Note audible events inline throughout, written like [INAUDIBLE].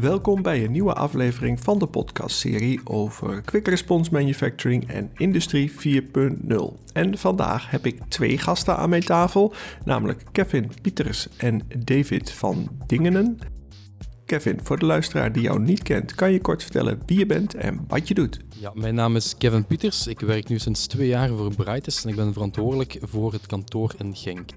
Welkom bij een nieuwe aflevering van de podcastserie over Quick Response Manufacturing en Industrie 4.0. En vandaag heb ik twee gasten aan mijn tafel, namelijk Kevin Pieters en David van Dingenen. Kevin, voor de luisteraar die jou niet kent, kan je kort vertellen wie je bent en wat je doet? Ja, mijn naam is Kevin Pieters. Ik werk nu sinds twee jaar voor Brightest en ik ben verantwoordelijk voor het kantoor in Genk.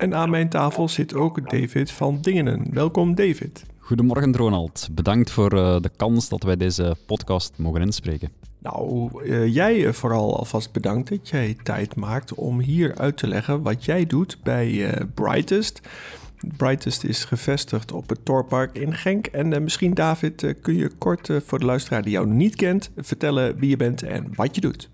En aan mijn tafel zit ook David van Dingenen. Welkom David. Goedemorgen Ronald. Bedankt voor uh, de kans dat wij deze podcast mogen inspreken. Nou, uh, jij vooral alvast bedankt dat jij tijd maakt om hier uit te leggen wat jij doet bij Brightest. Brightest is gevestigd op het Torpark in Genk. En misschien David, kun je kort voor de luisteraar die jou niet kent vertellen wie je bent en wat je doet.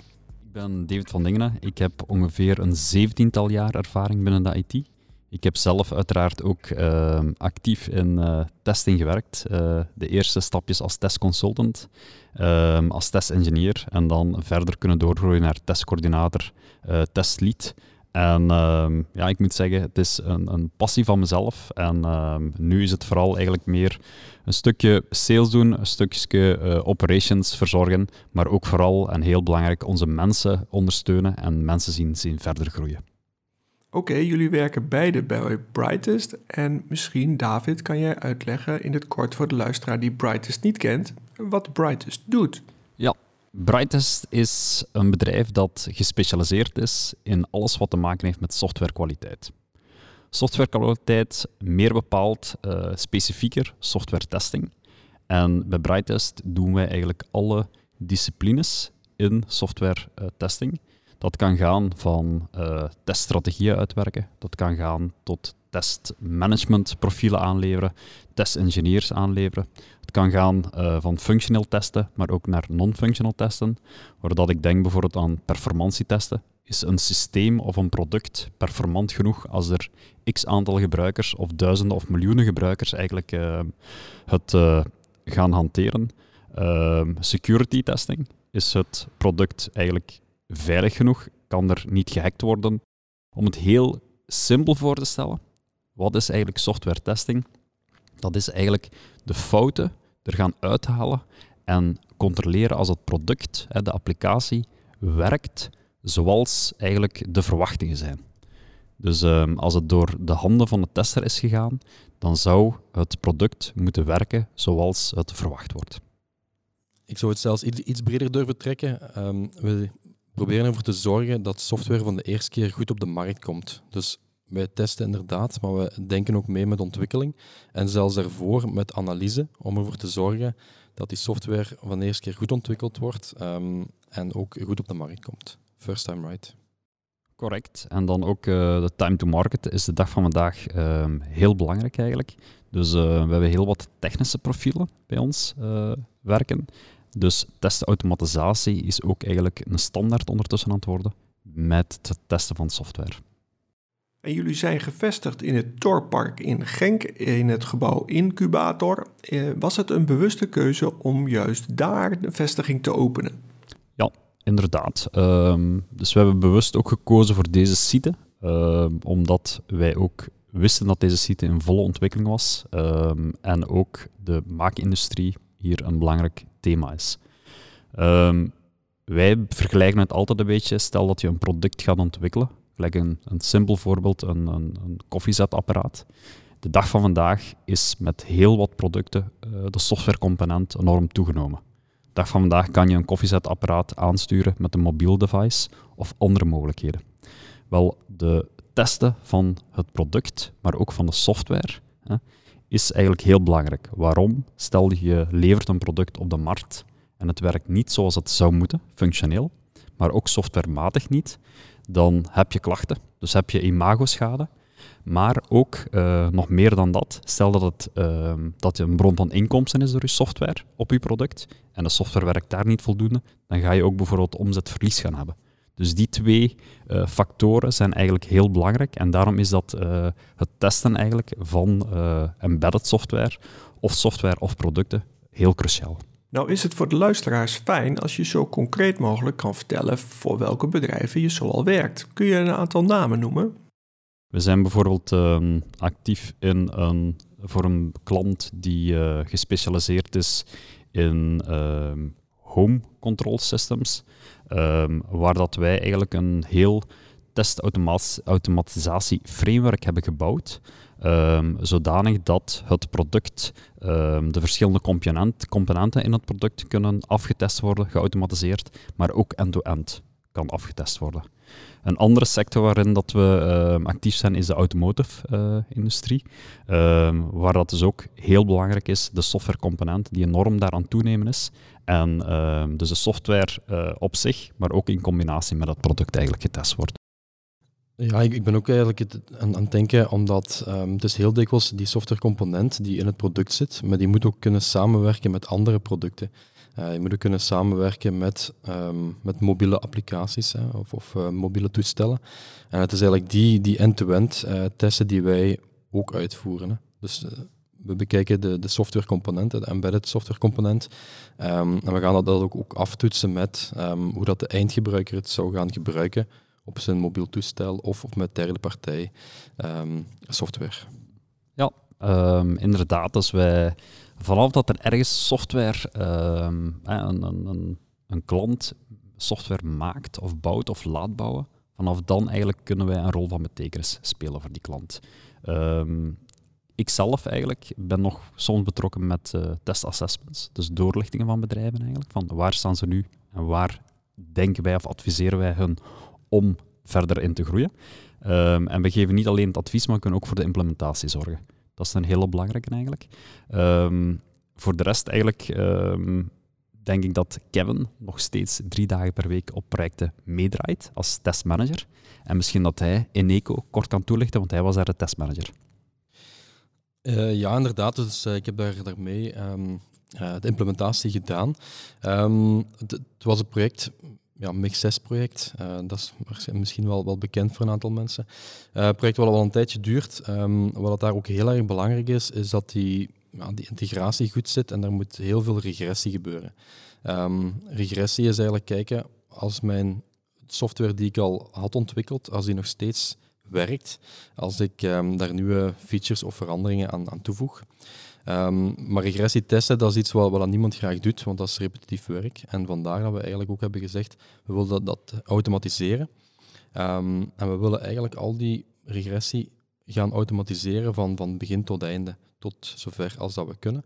Ik ben David van Dingenen. Ik heb ongeveer een zeventiental jaar ervaring binnen de IT. Ik heb zelf uiteraard ook uh, actief in uh, testing gewerkt. Uh, de eerste stapjes als testconsultant, ehm, als testingenieur en dan verder kunnen doorgroeien naar testcoördinator, testlead. En ehm, ja, ik moet zeggen, het is een, een passie van mezelf. En nu is het vooral eigenlijk meer een stukje sales doen, een stukje operations verzorgen, maar ook vooral en heel belangrijk onze mensen ondersteunen en mensen zien, zien verder groeien. Oké, jullie werken beide bij Brightest. En misschien, David, kan jij uitleggen in het kort voor de luisteraar die Brightest niet kent, wat Brightest doet? Ja, Brightest is een bedrijf dat gespecialiseerd is in alles wat te maken heeft met softwarekwaliteit. Softwarekwaliteit, meer bepaald, uh, specifieker software testing. En bij Brightest doen wij eigenlijk alle disciplines in software testing. Dat kan gaan van uh, teststrategieën uitwerken, dat kan gaan tot testmanagementprofielen aanleveren, testengineers aanleveren. Het kan gaan uh, van functioneel testen, maar ook naar non-functional testen, waar dat ik denk bijvoorbeeld aan performantietesten. Is een systeem of een product performant genoeg als er x aantal gebruikers of duizenden of miljoenen gebruikers eigenlijk uh, het gaan hanteren? Ehm, security testing is het product eigenlijk veilig genoeg? Kan er niet gehackt worden? Om het heel simpel voor te stellen, wat is eigenlijk software testing? Dat is eigenlijk de fouten er gaan uithalen en controleren als het product, de applicatie, werkt zoals eigenlijk de verwachtingen zijn. Dus ehm, als het door de handen van de tester is gegaan, dan zou het product moeten werken zoals het verwacht wordt. Ik zou het zelfs iets breder durven trekken. Um, we proberen ervoor te zorgen dat software van de eerste keer goed op de markt komt. Dus wij testen inderdaad, maar we denken ook mee met ontwikkeling. En zelfs daarvoor met analyse, om ervoor te zorgen dat die software van de eerste keer goed ontwikkeld wordt um, en ook goed op de markt komt. First time right. Correct. En dan ook uh, de time to market is de dag van vandaag uh, heel belangrijk eigenlijk. Dus uh, we hebben heel wat technische profielen bij ons uh, werken. Dus testautomatisatie is ook eigenlijk een standaard ondertussen aan het worden met het testen van software. En jullie zijn gevestigd in het Torpark in Genk, in het gebouw Incubator. Eh, was het een bewuste keuze om juist daar de vestiging te openen? Ja, inderdaad. Ehm, dus we hebben bewust ook gekozen voor deze site, ehm, omdat wij ook wisten dat deze site in volle ontwikkeling was ehm, en ook de maakindustrie hier een belangrijk thema is. Um, wij vergelijken het altijd een beetje, stel dat je een product gaat ontwikkelen, gelijk een, een simpel voorbeeld, een, een, een koffiezetapparaat. De dag van vandaag is met heel wat producten uh, de softwarecomponent enorm toegenomen. De dag van vandaag kan je een koffiezetapparaat aansturen met een mobiel device of andere mogelijkheden. Wel, de testen van het product, maar ook van de software, hè, is eigenlijk heel belangrijk. Waarom? Stel je levert een product op de markt en het werkt niet zoals het zou moeten, functioneel, maar ook softwarematig niet, dan heb je klachten. Dus heb je imagoschade. Maar ook uh, nog meer dan dat. Stel dat het uh, dat een bron van inkomsten is door je software op je product en de software werkt daar niet voldoende, dan ga je ook bijvoorbeeld omzetverlies gaan hebben. Dus die twee uh, factoren zijn eigenlijk heel belangrijk en daarom is dat uh, het testen eigenlijk van uh, embedded software of software of producten heel cruciaal. Nou is het voor de luisteraars fijn als je zo concreet mogelijk kan vertellen voor welke bedrijven je zoal werkt. Kun je een aantal namen noemen? We zijn bijvoorbeeld ehm, actief in een voor een klant die gespecialiseerd is in ehm, home control systems, ehm, waar dat wij eigenlijk een heel testautomatisatie framework hebben gebouwd, um, zodanig dat het product, de verschillende component, componenten in het product kunnen afgetest worden, geautomatiseerd, maar ook end-to-end kan afgetest worden. Een andere sector waarin dat we ehm, actief zijn is de automotive-industrie, eh, ehm, waar dat dus ook heel belangrijk is, de softwarecomponent die enorm daaraan toenemen is. En ehm, dus de software uh, op zich, maar ook in combinatie met het product eigenlijk getest wordt. Ja, ik, ben ook eigenlijk aan, het denken, omdat het is heel dikwijls die softwarecomponent die in het product zit, maar die moet ook kunnen samenwerken met andere producten. Uh, je moet ook kunnen samenwerken met, um, met mobiele applicaties hè, of, of uh, mobiele toestellen. En het is eigenlijk die, die end-to-end -end, uh, testen die wij ook uitvoeren. Dus we bekijken de, de softwarecomponent, de embedded softwarecomponent. Um, en we gaan dat ook, ook aftoetsen met um, hoe dat de eindgebruiker het zou gaan gebruiken op zijn mobiel toestel of, of met derde partij software. Ja, inderdaad. Als wij vanaf dat er ergens software, ehm, een, een, een, klant software maakt of bouwt of laat bouwen, vanaf dan eigenlijk kunnen wij een rol van betekenis spelen voor die klant. Um, ik zelf eigenlijk ben nog soms betrokken met uh, testassessments, dus doorlichtingen van bedrijven eigenlijk, van waar staan ze nu en waar denken wij of adviseren wij hun om verder in te groeien. Um, en we geven niet alleen het advies, maar kunnen ook voor de implementatie zorgen. Dat is een hele belangrijke eigenlijk. Ehm, voor de rest eigenlijk ehm, denk ik dat Kevin nog steeds drie dagen per week op projecten meedraait als testmanager. En misschien dat hij Eneco kort kan toelichten, want hij was daar de testmanager. Uh, ja, inderdaad. Dus uh, ik heb daar, daarmee um, uh, de implementatie gedaan. het was een project ja, Mix6-project. Uh, dat is misschien wel, wel bekend voor een aantal mensen. Uh, project wat al een tijdje duurt. Um, wat daar ook heel erg belangrijk is, is dat die, ja, die integratie goed zit en er moet heel veel regressie gebeuren. Um, regressie is eigenlijk kijken als mijn software die ik al had ontwikkeld, als die nog steeds werkt, als ik um, daar nieuwe features of veranderingen aan, aan toevoeg. Um, maar regressietesten, dat is iets wat, wat niemand graag doet, want dat is repetitief werk. En vandaar dat we eigenlijk ook hebben gezegd, we willen dat, dat automatiseren. Um, en we willen eigenlijk al die regressie gaan automatiseren van, van begin tot einde, tot zover als dat we kunnen.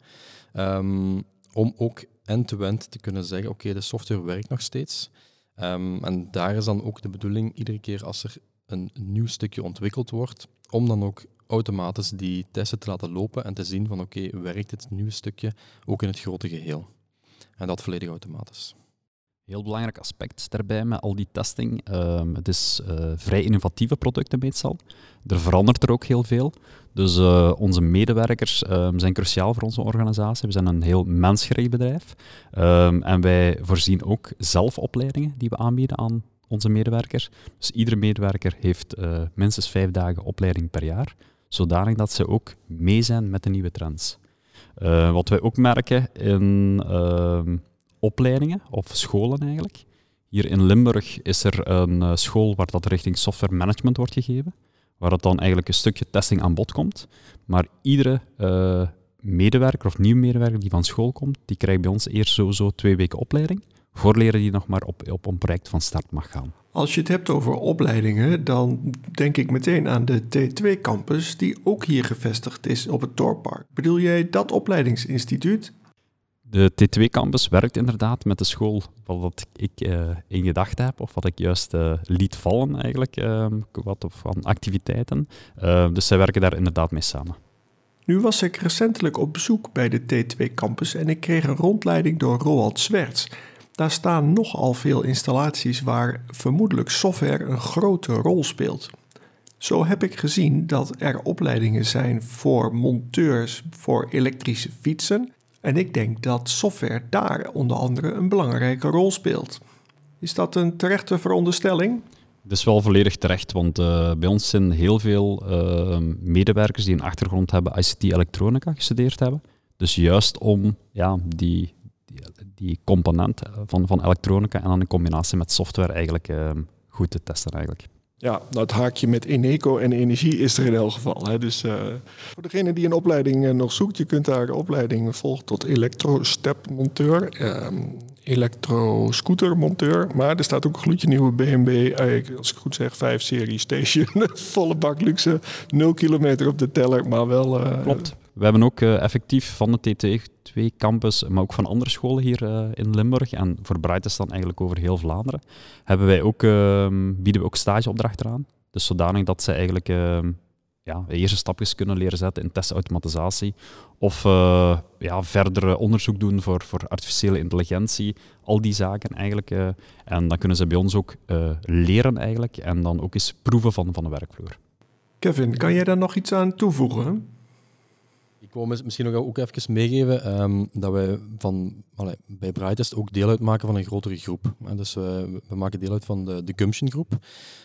Um, om ook end-to-end -end te kunnen zeggen, oké, de software werkt nog steeds. en daar is dan ook de bedoeling, iedere keer als er een nieuw stukje ontwikkeld wordt, om dan ook automatisch die testen te laten lopen en te zien van oké, werkt dit nieuwe stukje ook in het grote geheel? En dat volledig automatisch. Heel belangrijk aspect daarbij met al die testing. Uh, het is uh, vrij innovatieve producten meestal. Er verandert er ook heel veel. Dus uh, onze medewerkers ehm, zijn cruciaal voor onze organisatie. We zijn een heel mensgericht bedrijf. Um, en wij voorzien ook zelfopleidingen die we aanbieden aan onze medewerkers. Dus iedere medewerker heeft eh, minstens vijf dagen opleiding per jaar zodanig dat ze ook mee zijn met de nieuwe trends. Uh, wat wij ook merken in uh, opleidingen of scholen eigenlijk. Hier in Limburg is er een uh, school waar dat richting software management wordt gegeven, waar dat dan eigenlijk een stukje testing aan bod komt. Maar iedere eh, medewerker of nieuwe medewerker die van school komt, die krijgt bij ons eerst sowieso twee weken opleiding, voorleren die nog maar op, op een project van start mag gaan. Als je het hebt over opleidingen, dan denk ik meteen aan de T2-campus, die ook hier gevestigd is op het Torpark. Bedoel jij dat opleidingsinstituut? De T2-campus werkt inderdaad met de school wat ik uh, in gedachten heb, of wat ik juist uh, liet vallen eigenlijk, uh, wat van activiteiten. dus zij werken daar inderdaad mee samen. Nu was ik recentelijk op bezoek bij de T2-campus en ik kreeg een rondleiding door Roald Zwerts. Daar staan nogal veel installaties waar vermoedelijk software een grote rol speelt. Zo heb ik gezien dat er opleidingen zijn voor monteurs voor elektrische fietsen. En ik denk dat software daar onder andere een belangrijke rol speelt. Is dat een terechte veronderstelling? Dat is wel volledig terecht, want uh, bij ons zijn heel veel uh, medewerkers die een achtergrond hebben ICT-elektronica gestudeerd hebben. Dus juist om ja, die die, component van, van elektronica en dan in combinatie met software eigenlijk uh, goed te testen eigenlijk. Ja, nou het haakje met Eneco en energie is er in elk geval. Hè. Dus uh, voor degene die een opleiding uh, nog zoekt, je kunt daar de opleiding volgen tot elektro-stepmonteur, uh, elektro-scootermonteur. Maar er staat ook een gloedje nieuwe BMW, als ik goed zeg, 5-serie station. [LAUGHS] Volle bak luxe, 0 kilometer op de teller, maar wel... Klopt. We hebben ook uh, effectief van de TT2 campus, maar ook van andere scholen hier uh, in Limburg en voor Brightest dan eigenlijk over heel Vlaanderen, hebben wij ook, uh, bieden we ook stageopdrachten aan. Dus zodanig dat ze eigenlijk ehm, ja, eerste stapjes kunnen leren zetten in testautomatisatie of eh, ja, verder onderzoek doen voor, voor artificiële intelligentie, al die zaken eigenlijk. en dan kunnen ze bij ons ook leren eigenlijk en dan ook eens proeven van, van de werkvloer. Kevin, kan jij daar nog iets aan toevoegen? Ik wil misschien nog ook even meegeven um, dat wij van, bij Brightest ook deel uitmaken van een grotere groep. dus we, we maken deel uit van de, de Gumption groep.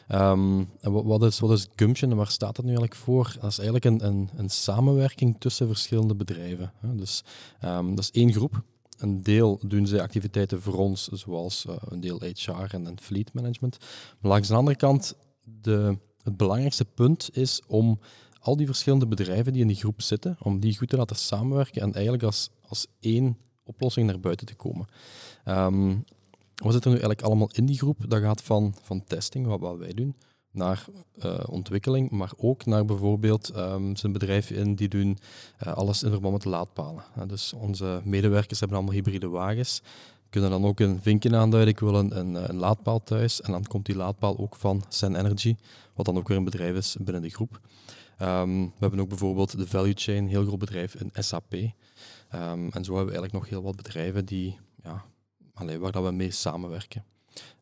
En wat, is, Gumption en waar staat dat nu eigenlijk voor? Dat is eigenlijk een, een, een samenwerking tussen verschillende bedrijven. Dus um, dat is één groep. Een deel doen zij activiteiten voor ons, zoals uh, een deel HR en, en fleet management. Maar langs de andere kant, de, het belangrijkste punt is om al die verschillende bedrijven die in die groep zitten, om die goed te laten samenwerken en eigenlijk als, als één oplossing naar buiten te komen. Um, wat zit er nu eigenlijk allemaal in die groep? Dat gaat van, van testing, wat, wat wij doen, naar uh, ontwikkeling, maar ook naar bijvoorbeeld um, zijn bedrijf in die doen uh, alles in verband met laadpalen. Dus onze medewerkers hebben allemaal hybride wagens, kunnen dan ook een vinkje aanduiden, ik wil een, een, een, laadpaal thuis, en dan komt die laadpaal ook van Sen Energy, wat dan ook weer een bedrijf is binnen de groep. Um, we hebben ook bijvoorbeeld de value chain, een heel groot bedrijf in SAP. Um, en zo hebben we eigenlijk nog heel wat bedrijven die, ja, allee, waar dat we mee samenwerken.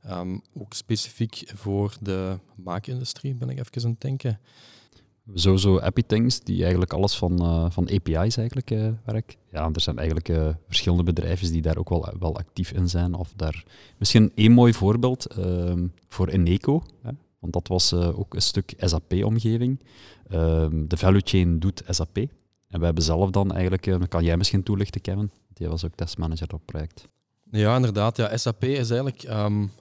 Um, ook specifiek voor de maakindustrie ben ik even aan het denken. Sowieso Things, die eigenlijk alles van, uh, van API's eigenlijk uh, werkt. Ja, er zijn eigenlijk uh, verschillende bedrijven die daar ook wel, wel actief in zijn. Of daar... Misschien één mooi voorbeeld voor Eneco. Hè. Want dat was uh, ook een stuk SAP-omgeving. Ehm, de value chain doet SAP. En we hebben zelf dan eigenlijk, uh, kan jij misschien toelichten, Kevin? Die was ook testmanager op het project. Ja, inderdaad. Ja, SAP is eigenlijk um,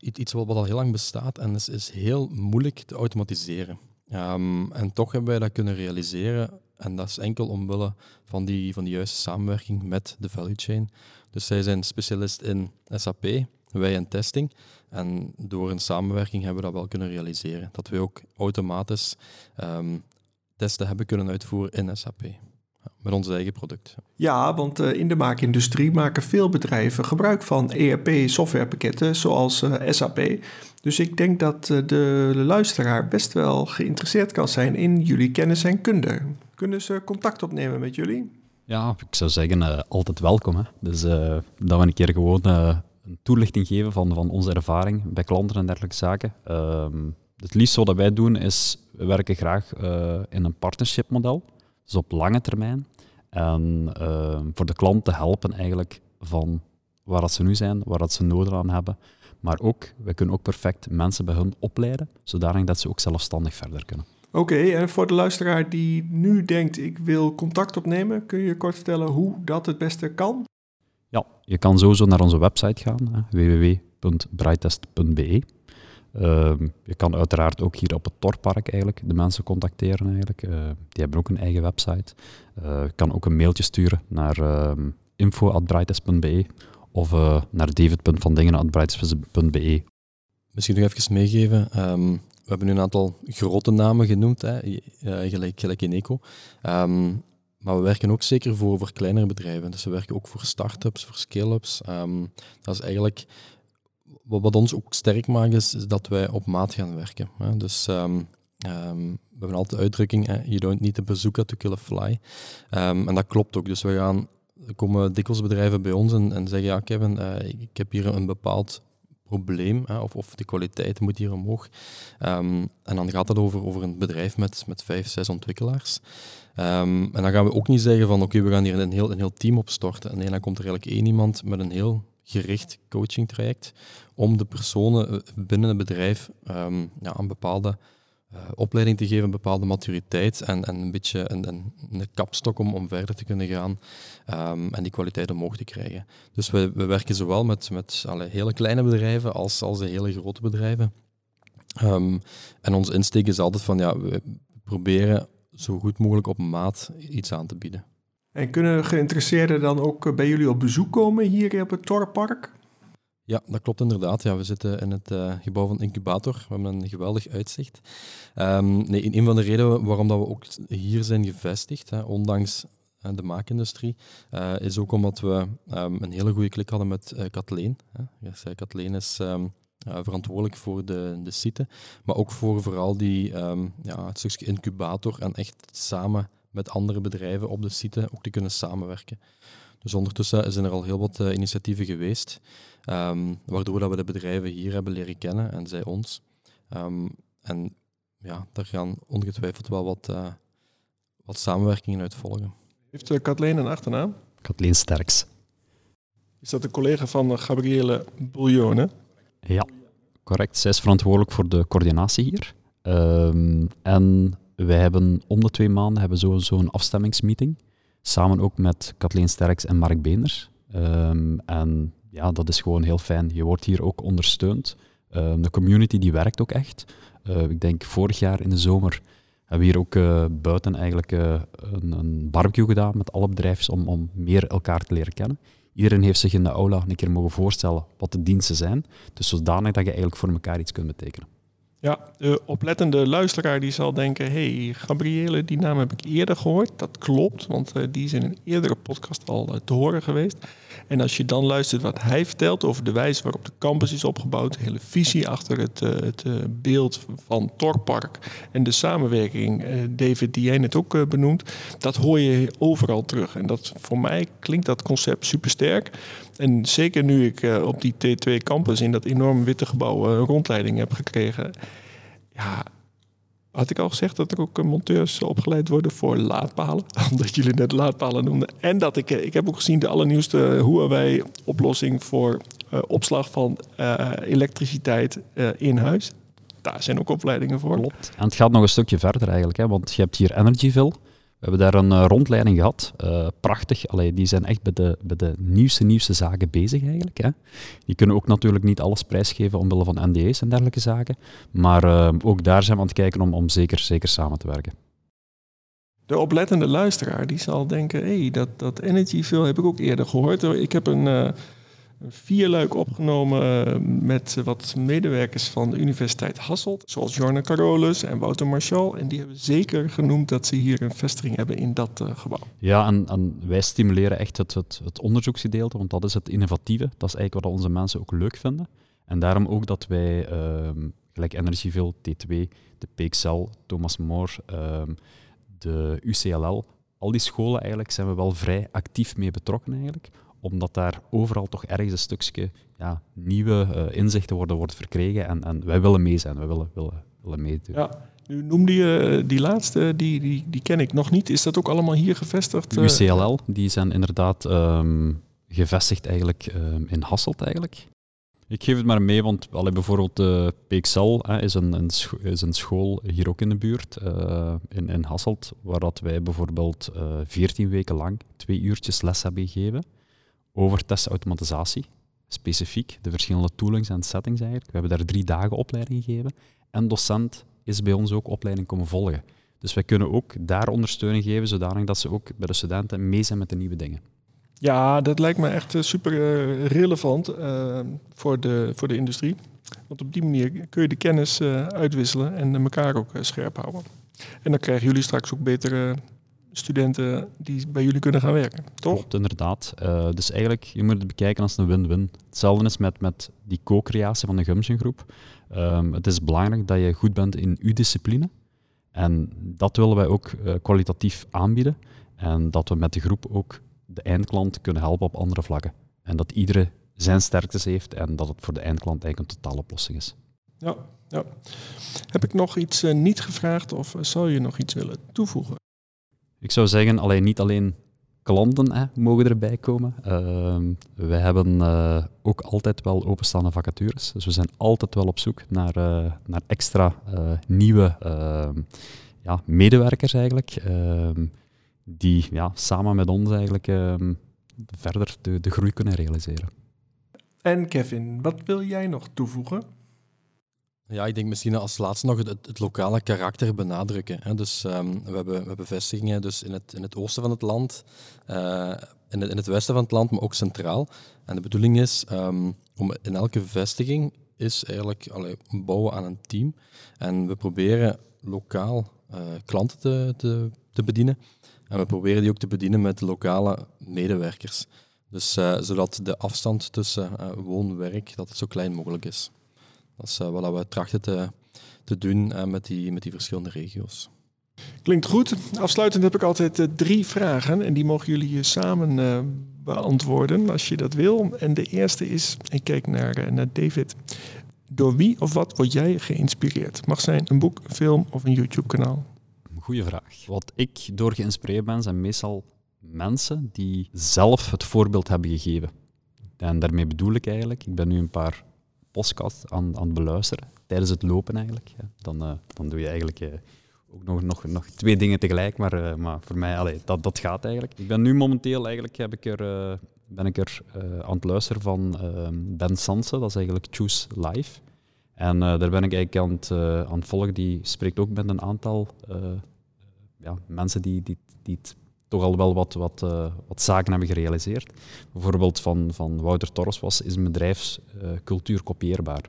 iets wat al heel lang bestaat en is, is heel moeilijk te automatiseren. Um, en toch hebben wij dat kunnen realiseren. En dat is enkel omwille van die, van die juiste samenwerking met de value chain. Dus zij zijn specialist in SAP, wij in testing. En door een samenwerking hebben we dat wel kunnen realiseren. Dat we ook automatisch um, testen hebben kunnen uitvoeren in SAP. Met ons eigen product. Ja, want uh, in de maakindustrie maken veel bedrijven gebruik van ERP-softwarepakketten zoals uh, SAP. Dus ik denk dat uh, de luisteraar best wel geïnteresseerd kan zijn in jullie kennis en kunde. Kunnen ze contact opnemen met jullie? Ja, ik zou zeggen, altijd welkom. Hè. Dus dat we een keer gewoon een toelichting geven van, van onze ervaring bij klanten en dergelijke zaken. Uh, het liefst wat wij doen is, we werken graag uh, in een partnership model, dus op lange termijn. En uh, voor de klant te helpen eigenlijk van waar dat ze nu zijn, waar dat ze nodig aan hebben. Maar ook, we kunnen ook perfect mensen bij hun opleiden, zodanig dat ze ook zelfstandig verder kunnen. Oké, okay, en voor de luisteraar die nu denkt, ik wil contact opnemen, kun je kort vertellen hoe dat het beste kan? Ja, je kan sowieso naar onze website gaan, www.brightest.be. Uh, je kan uiteraard ook hier op het Torpark eigenlijk de mensen contacteren eigenlijk. Uh, die hebben ook een eigen website. Uh, je kan ook een mailtje sturen naar uh, info.brightest.be of uh, naar david.vandingen.brightest.be. Misschien nog even meegeven. Um, we hebben nu een aantal grote namen genoemd, hè, gelijk, gelijk in Eco. Um, maar we werken ook zeker voor, voor kleinere bedrijven. Dus we werken ook voor start-ups, voor scale-ups. Um, dat is eigenlijk wat, ons ook sterk maakt, is, dat wij op maat gaan werken. Hè. Dus um, we hebben altijd de uitdrukking, hè, you don't need a bazooka to kill a fly. en dat klopt ook. Dus we gaan, er komen dikwijls bedrijven bij ons en, en zeggen, ja Kevin, uh, ik heb hier een bepaald probleem, of, of de kwaliteit moet hier omhoog. en dan gaat het over, over een bedrijf met, met vijf, zes ontwikkelaars. Um, en dan gaan we ook niet zeggen van oké, we gaan hier een heel, een heel team opstorten. Nee, dan komt er eigenlijk één iemand met een heel gericht coaching traject om de personen eh, binnen het bedrijf um, ja, een bepaalde uh, opleiding te geven, een bepaalde maturiteit en, en een beetje een, een, een kapstok om, om verder te kunnen gaan um, en die kwaliteit omhoog te krijgen. Dus we, we werken zowel met, met alle hele kleine bedrijven als, als de hele grote bedrijven. Ehm, en onze insteek is altijd van, ja, we proberen zo goed mogelijk op maat iets aan te bieden. En kunnen geïnteresseerden dan ook bij jullie op bezoek komen hier op het Torpark? Ja, dat klopt inderdaad. Ja, we zitten in het uh, gebouw van Incubator. We hebben een geweldig uitzicht. Um, nee, een van de redenen waarom dat we ook hier zijn gevestigd, hè, ondanks uh, de maakindustrie, uh, is ook omdat we um, een hele goede klik hadden met Kathleen. Yes, Kathleen is um, verantwoordelijk voor de, de site, maar ook voor vooral die, ja, het stukje incubator en echt samen met andere bedrijven op de site ook te kunnen samenwerken. Dus ondertussen zijn er al heel wat initiatieven geweest. Um, waardoor dat we de bedrijven hier hebben leren kennen en zij ons. Um, en ja, daar gaan ongetwijfeld wel wat, uh, wat samenwerkingen uit volgen. Heeft uh, Kathleen een achternaam? Kathleen Sterks. Is dat de collega van uh, Gabriele Bouillon, Ja, correct. Zij is verantwoordelijk voor de coördinatie hier. Um, en wij hebben om de twee maanden hebben zo zo'n afstemmingsmeeting. Samen ook met Kathleen Sterks en Mark Beenders. en ja, dat is gewoon heel fijn. Je wordt hier ook ondersteund. Uh, de community die werkt ook echt. Uh, ik denk vorig jaar in de zomer hebben we hier ook uh, buiten eigenlijk een, een, barbecue gedaan met alle bedrijven om, om meer elkaar te leren kennen. Iedereen heeft zich in de aula een keer mogen voorstellen wat de diensten zijn. Dus zodanig dat je eigenlijk voor elkaar iets kunt betekenen. Ja, de oplettende luisteraar die zal denken: hey, Gabriele, die naam heb ik eerder gehoord. Dat klopt, want uh, die is in een eerdere podcast al uh, te horen geweest. En als je dan luistert wat hij vertelt over de wijze waarop de campus is opgebouwd, de hele visie achter het, uh, het beeld van Torpark en de samenwerking, David, die jij net ook benoemt, dat hoor je overal terug. En dat voor mij klinkt dat concept supersterk. En zeker nu ik uh, op die T2 campus in dat enorme witte gebouw uh, een rondleiding heb gekregen. Ja, had ik al gezegd dat er ook monteurs opgeleid worden voor laadpalen. [LAUGHS] Omdat jullie net laadpalen noemden. En dat ik, ik heb ook gezien de allernieuwste Huawei oplossing voor opslag van elektriciteit in huis. Daar zijn ook opleidingen voor. Klopt. En het gaat nog een stukje verder eigenlijk. Hè, want je hebt hier Energyville. We hebben daar een uh, rondleiding gehad. Uh, prachtig. Allee, die zijn echt bij de, bij de nieuwste, nieuwste zaken bezig eigenlijk. Hè. Die kunnen ook natuurlijk niet alles prijsgeven omwille van NDA's en dergelijke zaken. Maar uh, ook daar zijn we aan het kijken om, om zeker, zeker samen te werken. De oplettende luisteraar die zal denken, hé, hey, dat, dat Energyville heb ik ook eerder gehoord. Ik heb een een vierluik opgenomen eh, met wat medewerkers van de Universiteit Hasselt, zoals Jorne Carolus en Wouter Marchal. En die hebben zeker genoemd dat ze hier een vestiging hebben in dat uh, gebouw. Ja, en, wij stimuleren echt het, het, het, onderzoeksgedeelte, want dat is het innovatieve. Dat is eigenlijk wat onze mensen ook leuk vinden. En daarom ook dat wij, uh, gelijk Energieville, T2, de PXL, Thomas More, uh, de UCLL, al die scholen eigenlijk zijn we wel vrij actief mee betrokken eigenlijk omdat daar overal toch ergens een stukje ja, nieuwe uh, inzichten worden, wordt verkregen. En, en wij willen mee zijn, wij willen, willen, willen meedoen. Ja. Nu noemde je die laatste, die, die, die ken ik nog niet. Is dat ook allemaal hier gevestigd? Uh? UCLL, die zijn inderdaad um, gevestigd eigenlijk um, in Hasselt eigenlijk. Ik geef het maar mee, want allee, bijvoorbeeld de uh, PXL hè, is, een, een is een school hier ook in de buurt, uh, in, in Hasselt, waar dat wij bijvoorbeeld veertien weken lang twee uurtjes les hebben gegeven over testautomatisatie. Specifiek de verschillende toolings en settings eigenlijk. We hebben daar drie dagen opleiding gegeven. En docent is bij ons ook opleiding komen volgen. Dus wij kunnen ook daar ondersteuning geven, zodanig dat ze ook bij de studenten mee zijn met de nieuwe dingen. Ja, dat lijkt me echt super uh, relevant uh, voor, de, voor de industrie. Want op die manier kun je de kennis uitwisselen en elkaar ook scherp houden. En dan krijgen jullie straks ook betere studenten die bij jullie kunnen gaan werken, toch? Klopt, inderdaad. Uh, dus eigenlijk, je moet het bekijken als een win-win. Hetzelfde is met, met die co-creatie van de Gumsje groep. Um, het is belangrijk dat je goed bent in uw discipline. En dat willen wij ook uh, kwalitatief aanbieden. En dat we met de groep ook de eindklant kunnen helpen op andere vlakken. En dat iedereen zijn sterktes heeft en dat het voor de eindklant eigenlijk een totale oplossing is. Ja, ja. Heb ik nog iets uh, niet gevraagd of zou je nog iets willen toevoegen? Ik zou zeggen, alleen, niet alleen klanten hè, mogen erbij komen. Uh, we hebben uh, ook altijd wel openstaande vacatures. Dus we zijn altijd wel op zoek naar, uh, naar extra uh, nieuwe ehm, ja, medewerkers eigenlijk. Ehm, die ja, samen met ons eigenlijk verder de, de groei kunnen realiseren. En Kevin, wat wil jij nog toevoegen? Ja, ik denk misschien als laatste nog het, lokale karakter benadrukken. Hè. Dus ehm, we, hebben, vestigingen dus in, het, in het oosten van het land, uh, in, het, in het westen van het land, maar ook centraal. En de bedoeling is um, om in elke vestiging is eigenlijk allee, bouwen aan een team. En we proberen lokaal uh, klanten te, te, bedienen. En we proberen die ook te bedienen met lokale medewerkers. Dus uh, zodat de afstand tussen uh, woon-werk dat het zo klein mogelijk is. Dat is wat we trachten te, te doen met, die, met die verschillende regio's. Klinkt goed. Afsluitend heb ik altijd drie vragen en die mogen jullie samen beantwoorden als je dat wil. En de eerste is, ik kijk naar, naar David. Door wie of wat word jij geïnspireerd? Mag zijn een boek, een film of een YouTube-kanaal? Goeie vraag. Wat ik door geïnspireerd ben, zijn meestal mensen die zelf het voorbeeld hebben gegeven. En daarmee bedoel ik eigenlijk, ik ben nu een paar podcasts aan, aan het beluisteren, tijdens het lopen eigenlijk. Dan, uh, dan doe je eigenlijk uh, ook nog, nog, nog twee dingen tegelijk, maar, uh, maar voor mij, allee, dat, dat gaat eigenlijk. Ik ben nu momenteel, eigenlijk heb ik er, ben ik er aan het luisteren van Ben Sanse, dat is eigenlijk Choose Life. En daar ben ik eigenlijk aan het, aan volgen. Die spreekt ook met een aantal ja, mensen die, die, die het toch al wel wat, wat, uh, wat zaken hebben gerealiseerd. Bijvoorbeeld van, van Wouter Torres was, is een bedrijfscultuur kopieerbaar.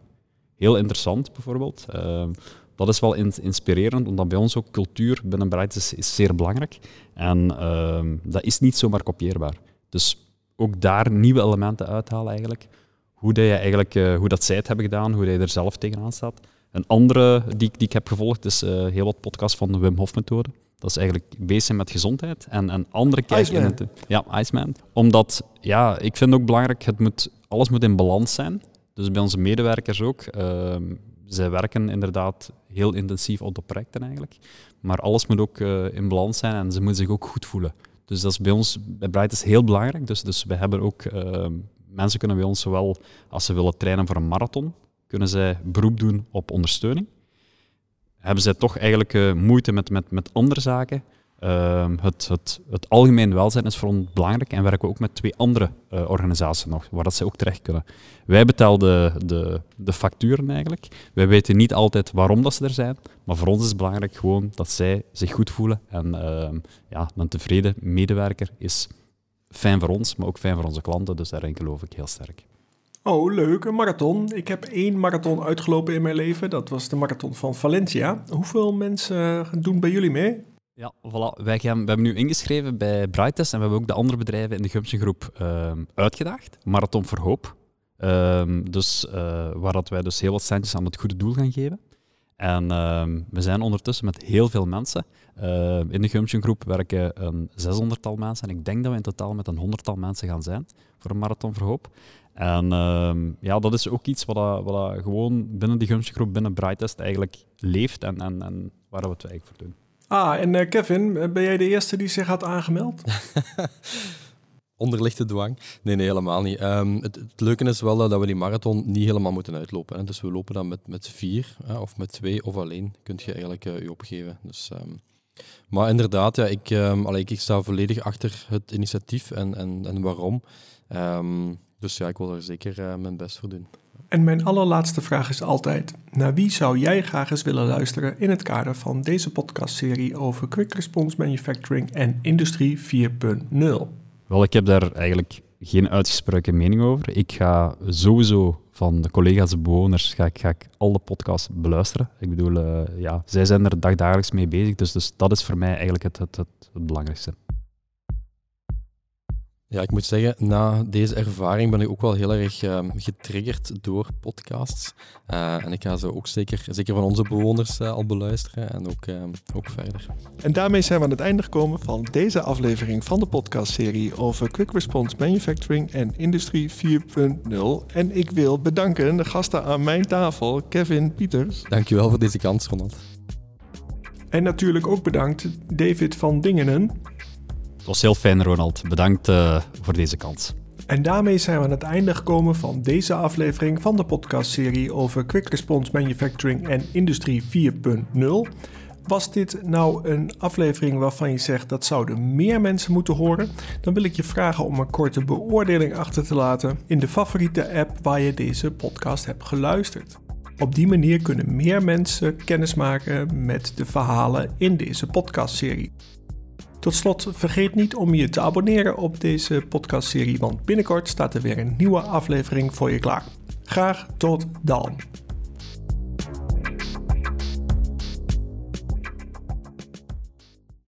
Heel interessant bijvoorbeeld. Uh, dat is wel in, inspirerend, omdat bij ons ook cultuur binnen Bright is, is zeer belangrijk. En ehm, dat is niet zomaar kopieerbaar. Dus ook daar nieuwe elementen uithalen eigenlijk. Hoe, dat eigenlijk, eh, hoe dat zij het hebben gedaan, hoe dat je er zelf tegenaan staat. Een andere die, die ik heb gevolgd is heel wat podcasts van de Wim Hof methode. Dat is eigenlijk bezig met gezondheid en een andere kijk in het. Ja, Iceman. Omdat, ja, ik vind ook belangrijk, het moet, alles moet in balans zijn. Dus bij onze medewerkers ook. Uh, zij werken inderdaad heel intensief op de projecten eigenlijk. Maar alles moet ook uh, in balans zijn en ze moeten zich ook goed voelen. Dus dat is bij ons, bij Bright is heel belangrijk. Dus, dus we hebben ook, uh, mensen kunnen bij ons zowel, als ze willen trainen voor een marathon, kunnen zij beroep doen op ondersteuning hebben zij toch eigenlijk uh, moeite met, met, met andere zaken. Uh, het, het, het algemeen welzijn is voor ons belangrijk en werken we ook met twee andere uh, organisaties nog, waar dat ze ook terecht kunnen. Wij betalen de, de, de facturen eigenlijk. Wij weten niet altijd waarom dat ze er zijn, maar voor ons is het belangrijk gewoon dat zij zich goed voelen. En ehm, ja, een tevreden medewerker is fijn voor ons, maar ook fijn voor onze klanten, dus daarin geloof ik heel sterk. Oh, leuk, een marathon. Ik heb één marathon uitgelopen in mijn leven. Dat was de marathon van Valencia. Hoeveel mensen doen bij jullie mee? Ja, voilà. Wij gaan, we hebben nu ingeschreven bij Brightest en we hebben ook de andere bedrijven in de Gumption groep uh, uitgedaagd. Marathon voor Hoop. Uh, dus, uh, waar dat wij dus heel wat centjes aan het goede doel gaan geven. En ehm, we zijn ondertussen met heel veel mensen. in de Gumption groep werken een 600-tal mensen en ik denk dat we in totaal met een honderdtal mensen gaan zijn voor een Marathon voor Hoop. En uh, ja, dat is ook iets wat, dat, wat dat gewoon binnen die groep, binnen Brightest eigenlijk leeft en, en, en waar we het eigenlijk voor doen. Ah, en uh, Kevin, ben jij de eerste die zich had aangemeld? [LAUGHS] Onder lichte dwang? Nee, nee, helemaal niet. Um, het, het, leuke is wel dat we die marathon niet helemaal moeten uitlopen. Hè. Dus we lopen dan met, met vier, hè, of met twee, of alleen, kun je eigenlijk uh, je opgeven. Dus, um, maar inderdaad, ja, ik, um, allee, ik, ik, sta volledig achter het initiatief en, en, en waarom. Dus ja, ik wil er zeker uh, mijn best voor doen. En mijn allerlaatste vraag is altijd: naar wie zou jij graag eens willen luisteren in het kader van deze podcastserie over Quick Response Manufacturing en Industrie 4.0? Wel, ik heb daar eigenlijk geen uitgesproken mening over. Ik ga sowieso van de collega's, de bewoners, ga ik, ga ik al de podcasts beluisteren. Ik bedoel, uh, ja, zij zijn er dagdagelijks mee bezig, dus, dus dat is voor mij eigenlijk het, het, het, het belangrijkste. Ja, ik moet zeggen, na deze ervaring ben ik ook wel heel erg um, getriggerd door podcasts. Uh, en ik ga ze ook zeker, zeker van onze bewoners uh, al beluisteren en ook, um, ook verder. En daarmee zijn we aan het einde gekomen van deze aflevering van de podcastserie over Quick Response Manufacturing en Industrie 4.0. En ik wil bedanken de gasten aan mijn tafel, Kevin Pieters. Dankjewel voor deze kans, Ronald. En natuurlijk ook bedankt David van Dingenen was heel fijn, Ronald. Bedankt uh, voor deze kans. En daarmee zijn we aan het einde gekomen van deze aflevering van de podcastserie over Quick Response Manufacturing en Industrie 4.0. Was dit nou een aflevering waarvan je zegt dat zouden meer mensen moeten horen? Dan wil ik je vragen om een korte beoordeling achter te laten in de favoriete app waar je deze podcast hebt geluisterd. Op die manier kunnen meer mensen kennis maken met de verhalen in deze podcastserie. Tot slot, vergeet niet om je te abonneren op deze podcastserie, want binnenkort staat er weer een nieuwe aflevering voor je klaar. Graag tot dan.